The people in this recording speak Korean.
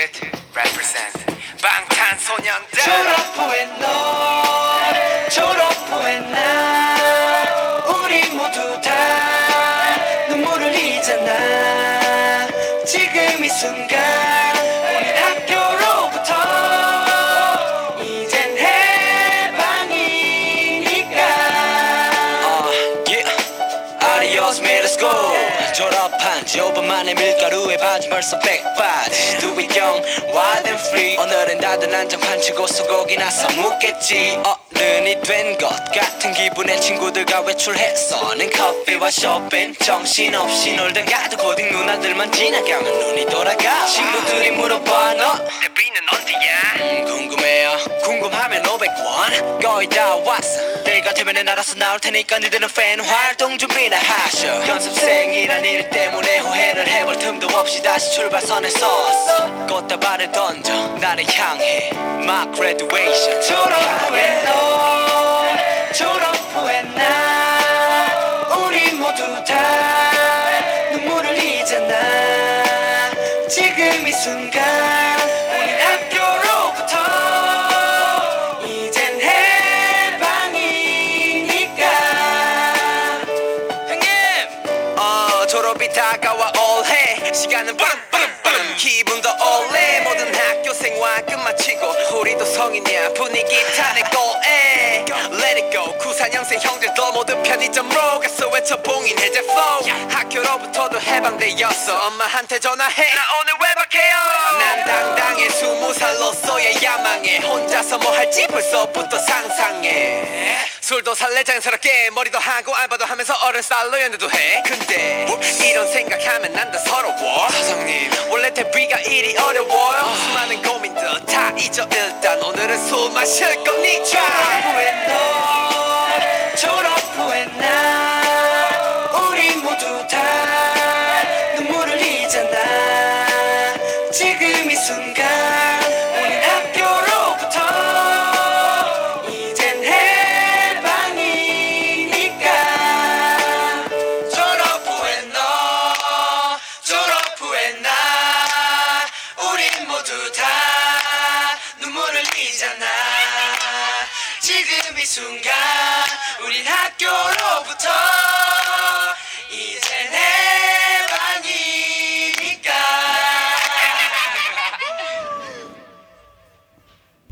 it represent. 방탄소년단 졸업 후에 너 졸업 후에 나 우리 모두 다 눈물을 흘리잖아. 지금 이 순간 우리 학교로부터 이젠 해방이니까. Adios middle school 졸업한 지 5분 만에 밀가루에 바지 벌써 백바지 it young, wild and free. 오늘은 다들 난장판 치고 소고기 나서 묻겠지. 어른이 된 것 같은 기분에 친구들과 외출했어는 커피와 쇼핑 정신없이 놀다가도 고딩 누나들만 지나가면 눈이 돌아가. 친구들이 물어봐 너 데뷔는 언제야? 음, 궁금해요. 궁금하면 500원. 거의 다 왔어 때가 되면은 알아서 나올 테니까 니들은 팬 활동 준비나 하셔. 연습생이란 일 때문에 후회를 해볼 틈도 없이 다시 출발선에 섰어. 꽃다발을 던져 나를 향해. My graduation. 졸업 후에 너 졸업 후에 나. 우리 모두 다 눈물을 흘리잖아 지금 이 순간 다가와 올해. 시간은 빠름빠름빠름 기분도 올해. 모든 학교 생활 끝마치고 우리도 성인이야. 분위기 타네 골에. Let it go. 94년생 형들도 모두 편의점으로 가서 외쳐 봉인 해제 flow. 학교로부터도 해방되었어. 엄마한테 전화해. 나 오늘 외박해요? 난 당당해. 스무 살로서의 야망에 혼자서 뭐 할지 벌써부터 상상해 술도 살래? 자연스럽게 머리도 하고 알바도 하면서 어른 스타일로 연애도 해. 근데 이런 생각하면 난 다 서러워. 사장님. 원래 데뷔가 일이 어려워요 수많은 고민들 다 잊어. 일단 오늘은 술 마실 겁니다 졸업 후에 너 졸업 후에 나 우리 모두 다 눈물을 흘리잖아. 지금 이 순간 지금 이 순간 우린 학교로부터